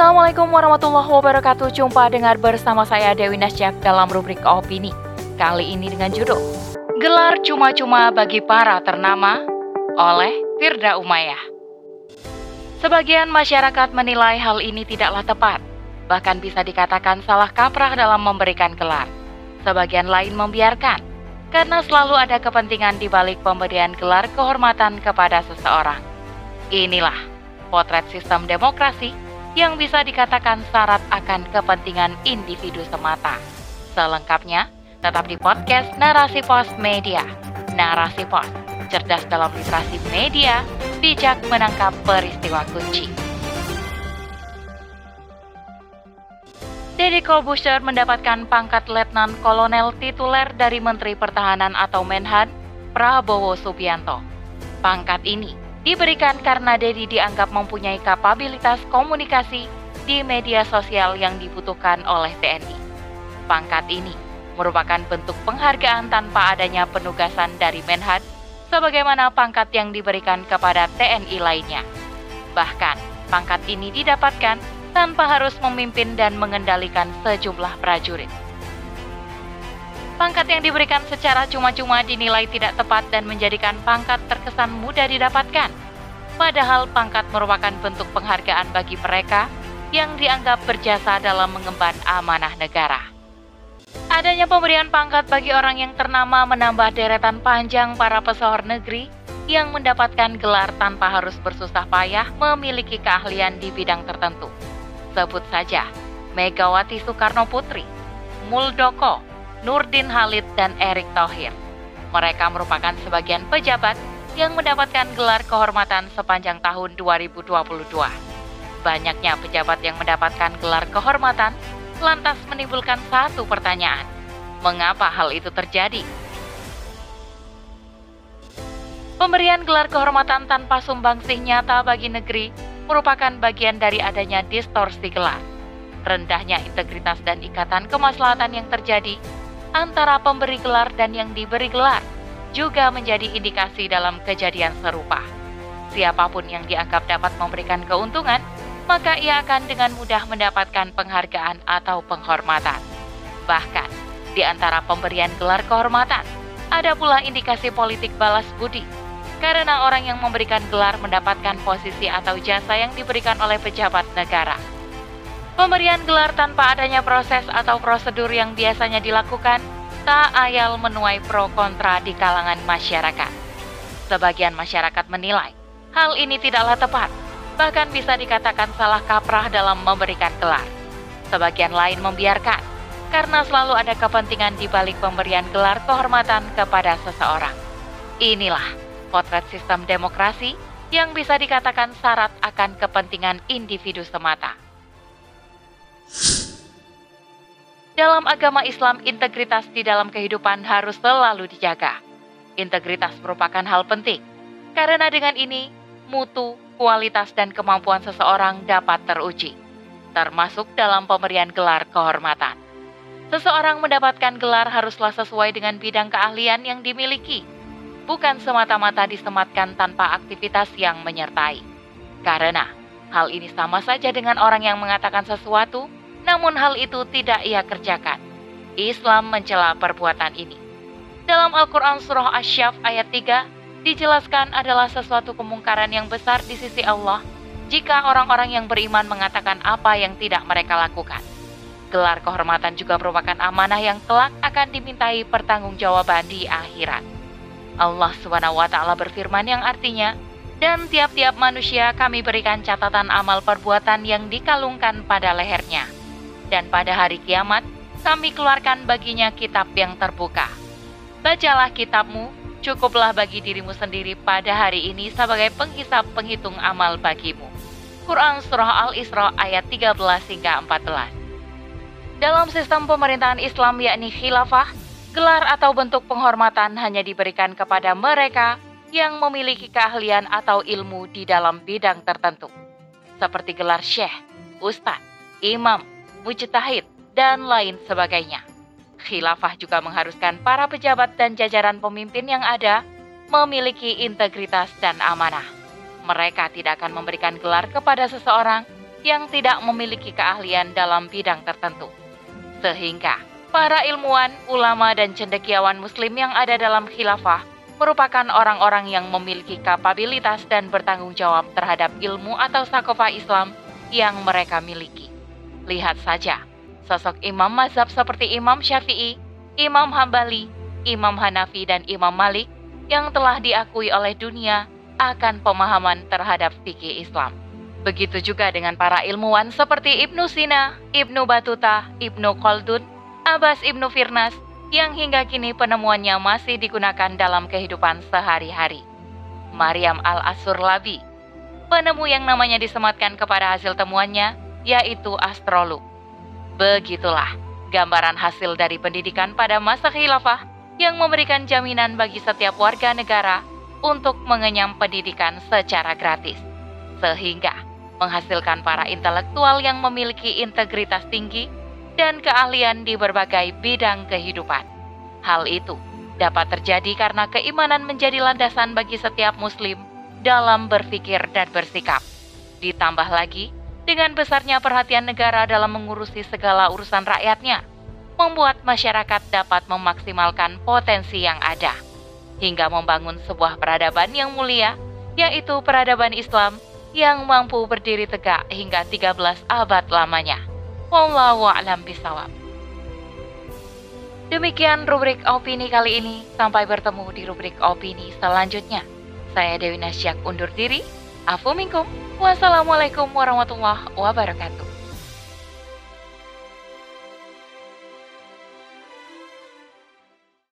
Assalamualaikum warahmatullahi wabarakatuh. Jumpa dengar bersama saya Dewi Nasjak dalam rubrik opini. Kali ini dengan judul Gelar Cuma-Cuma Bagi Para Ternama oleh Firda Umayyah. Sebagian masyarakat menilai hal ini tidaklah tepat, bahkan bisa dikatakan salah kaprah dalam memberikan gelar. Sebagian lain membiarkan, karena selalu ada kepentingan di balik pemberian gelar kehormatan kepada seseorang. Inilah potret sistem demokrasi yang bisa dikatakan syarat akan kepentingan individu semata. Selengkapnya, tetap di podcast Narasi Pos Media. Narasi Pos, cerdas dalam literasi media, bijak menangkap peristiwa kunci. Deddy Corbuzier mendapatkan pangkat Letnan Kolonel tituler dari Menteri Pertahanan atau Menhan, Prabowo Subianto. Pangkat ini diberikan karena Dedi dianggap mempunyai kapabilitas komunikasi di media sosial yang dibutuhkan oleh TNI. Pangkat ini merupakan bentuk penghargaan tanpa adanya penugasan dari Menhan sebagaimana pangkat yang diberikan kepada TNI lainnya. Bahkan, pangkat ini didapatkan tanpa harus memimpin dan mengendalikan sejumlah prajurit. Pangkat yang diberikan secara cuma-cuma dinilai tidak tepat dan menjadikan pangkat terkesan mudah didapatkan. Padahal pangkat merupakan bentuk penghargaan bagi mereka yang dianggap berjasa dalam mengemban amanah negara. Adanya pemberian pangkat bagi orang yang ternama menambah deretan panjang para pesohor negeri yang mendapatkan gelar tanpa harus bersusah payah memiliki keahlian di bidang tertentu. Sebut saja Megawati Soekarno Putri, Muldoko, Nurdin Halid, dan Erick Thohir. Mereka merupakan sebagian pejabat yang mendapatkan gelar kehormatan sepanjang tahun 2022. Banyaknya pejabat yang mendapatkan gelar kehormatan lantas menimbulkan satu pertanyaan. Mengapa hal itu terjadi? Pemberian gelar kehormatan tanpa sumbangsih nyata bagi negeri merupakan bagian dari adanya distorsi gelar. Rendahnya integritas dan ikatan kemaslahatan yang terjadi antara pemberi gelar dan yang diberi gelar juga menjadi indikasi dalam kejadian serupa. Siapa pun yang dianggap dapat memberikan keuntungan, maka ia akan dengan mudah mendapatkan penghargaan atau penghormatan. Bahkan, di antara pemberian gelar kehormatan, ada pula indikasi politik balas budi, karena orang yang memberikan gelar mendapatkan posisi atau jasa yang diberikan oleh pejabat negara. Pemberian gelar tanpa adanya proses atau prosedur yang biasanya dilakukan tak ayal menuai pro kontra di kalangan masyarakat. Sebagian masyarakat menilai hal ini tidaklah tepat, bahkan bisa dikatakan salah kaprah dalam memberikan gelar. Sebagian lain membiarkan karena selalu ada kepentingan di balik pemberian gelar kehormatan kepada seseorang. Inilah potret sistem demokrasi yang bisa dikatakan syarat akan kepentingan individu semata. Dalam agama Islam, integritas di dalam kehidupan harus selalu dijaga. Integritas merupakan hal penting, karena dengan ini mutu, kualitas, dan kemampuan seseorang dapat teruji, termasuk dalam pemberian gelar kehormatan. Seseorang mendapatkan gelar haruslah sesuai dengan bidang keahlian yang dimiliki, bukan semata-mata disematkan tanpa aktivitas yang menyertai. Karena hal ini sama saja dengan orang yang mengatakan sesuatu namun hal itu tidak ia kerjakan. Islam mencela perbuatan ini. Dalam Al-Quran Surah Asyaf ayat 3, dijelaskan adalah sesuatu kemungkaran yang besar di sisi Allah jika orang-orang yang beriman mengatakan apa yang tidak mereka lakukan. Gelar kehormatan juga merupakan amanah yang kelak akan dimintai pertanggungjawaban di akhirat. Allah SWT berfirman yang artinya, dan tiap-tiap manusia kami berikan catatan amal perbuatan yang dikalungkan pada lehernya dan pada hari kiamat kami keluarkan baginya kitab yang terbuka. Bacalah kitabmu, cukuplah bagi dirimu sendiri pada hari ini sebagai penghisap penghitung amal bagimu. Quran Surah Al-Isra ayat 13 hingga 14. Dalam sistem pemerintahan Islam yakni khilafah, gelar atau bentuk penghormatan hanya diberikan kepada mereka yang memiliki keahlian atau ilmu di dalam bidang tertentu, seperti gelar syekh, ustadz, imam, mujtahid, dan lain sebagainya. Khilafah juga mengharuskan para pejabat dan jajaran pemimpin yang ada memiliki integritas dan amanah. Mereka tidak akan memberikan gelar kepada seseorang yang tidak memiliki keahlian dalam bidang tertentu. Sehingga para ilmuwan, ulama, dan cendekiawan muslim yang ada dalam khilafah merupakan orang-orang yang memiliki kapabilitas dan bertanggung jawab terhadap ilmu atau sakofa Islam yang mereka miliki. Lihat saja, sosok imam mazhab seperti Imam Syafi'i, Imam Hambali, Imam Hanafi, dan Imam Malik yang telah diakui oleh dunia akan pemahaman terhadap fikih Islam. Begitu juga dengan para ilmuwan seperti Ibnu Sina, Ibnu Batuta, Ibnu Khaldun, Abbas Ibnu Firnas, yang hingga kini penemuannya masih digunakan dalam kehidupan sehari-hari. Maryam Al-Asurlabi, penemu yang namanya disematkan kepada hasil temuannya, yaitu astrolog. Begitulah gambaran hasil dari pendidikan pada masa khilafah yang memberikan jaminan bagi setiap warga negara untuk mengenyam pendidikan secara gratis. Sehingga menghasilkan para intelektual yang memiliki integritas tinggi dan keahlian di berbagai bidang kehidupan. Hal itu dapat terjadi karena keimanan menjadi landasan bagi setiap muslim dalam berpikir dan bersikap. Ditambah lagi, dengan besarnya perhatian negara dalam mengurusi segala urusan rakyatnya, membuat masyarakat dapat memaksimalkan potensi yang ada hingga membangun sebuah peradaban yang mulia, yaitu peradaban Islam yang mampu berdiri tegak hingga 13 abad lamanya. Wallahu a'lam bisawab. Demikian rubrik opini kali ini. Sampai bertemu di rubrik opini selanjutnya. Saya Dewi Nasyak undur diri. Afu minkum. Wassalamualaikum warahmatullahi wabarakatuh.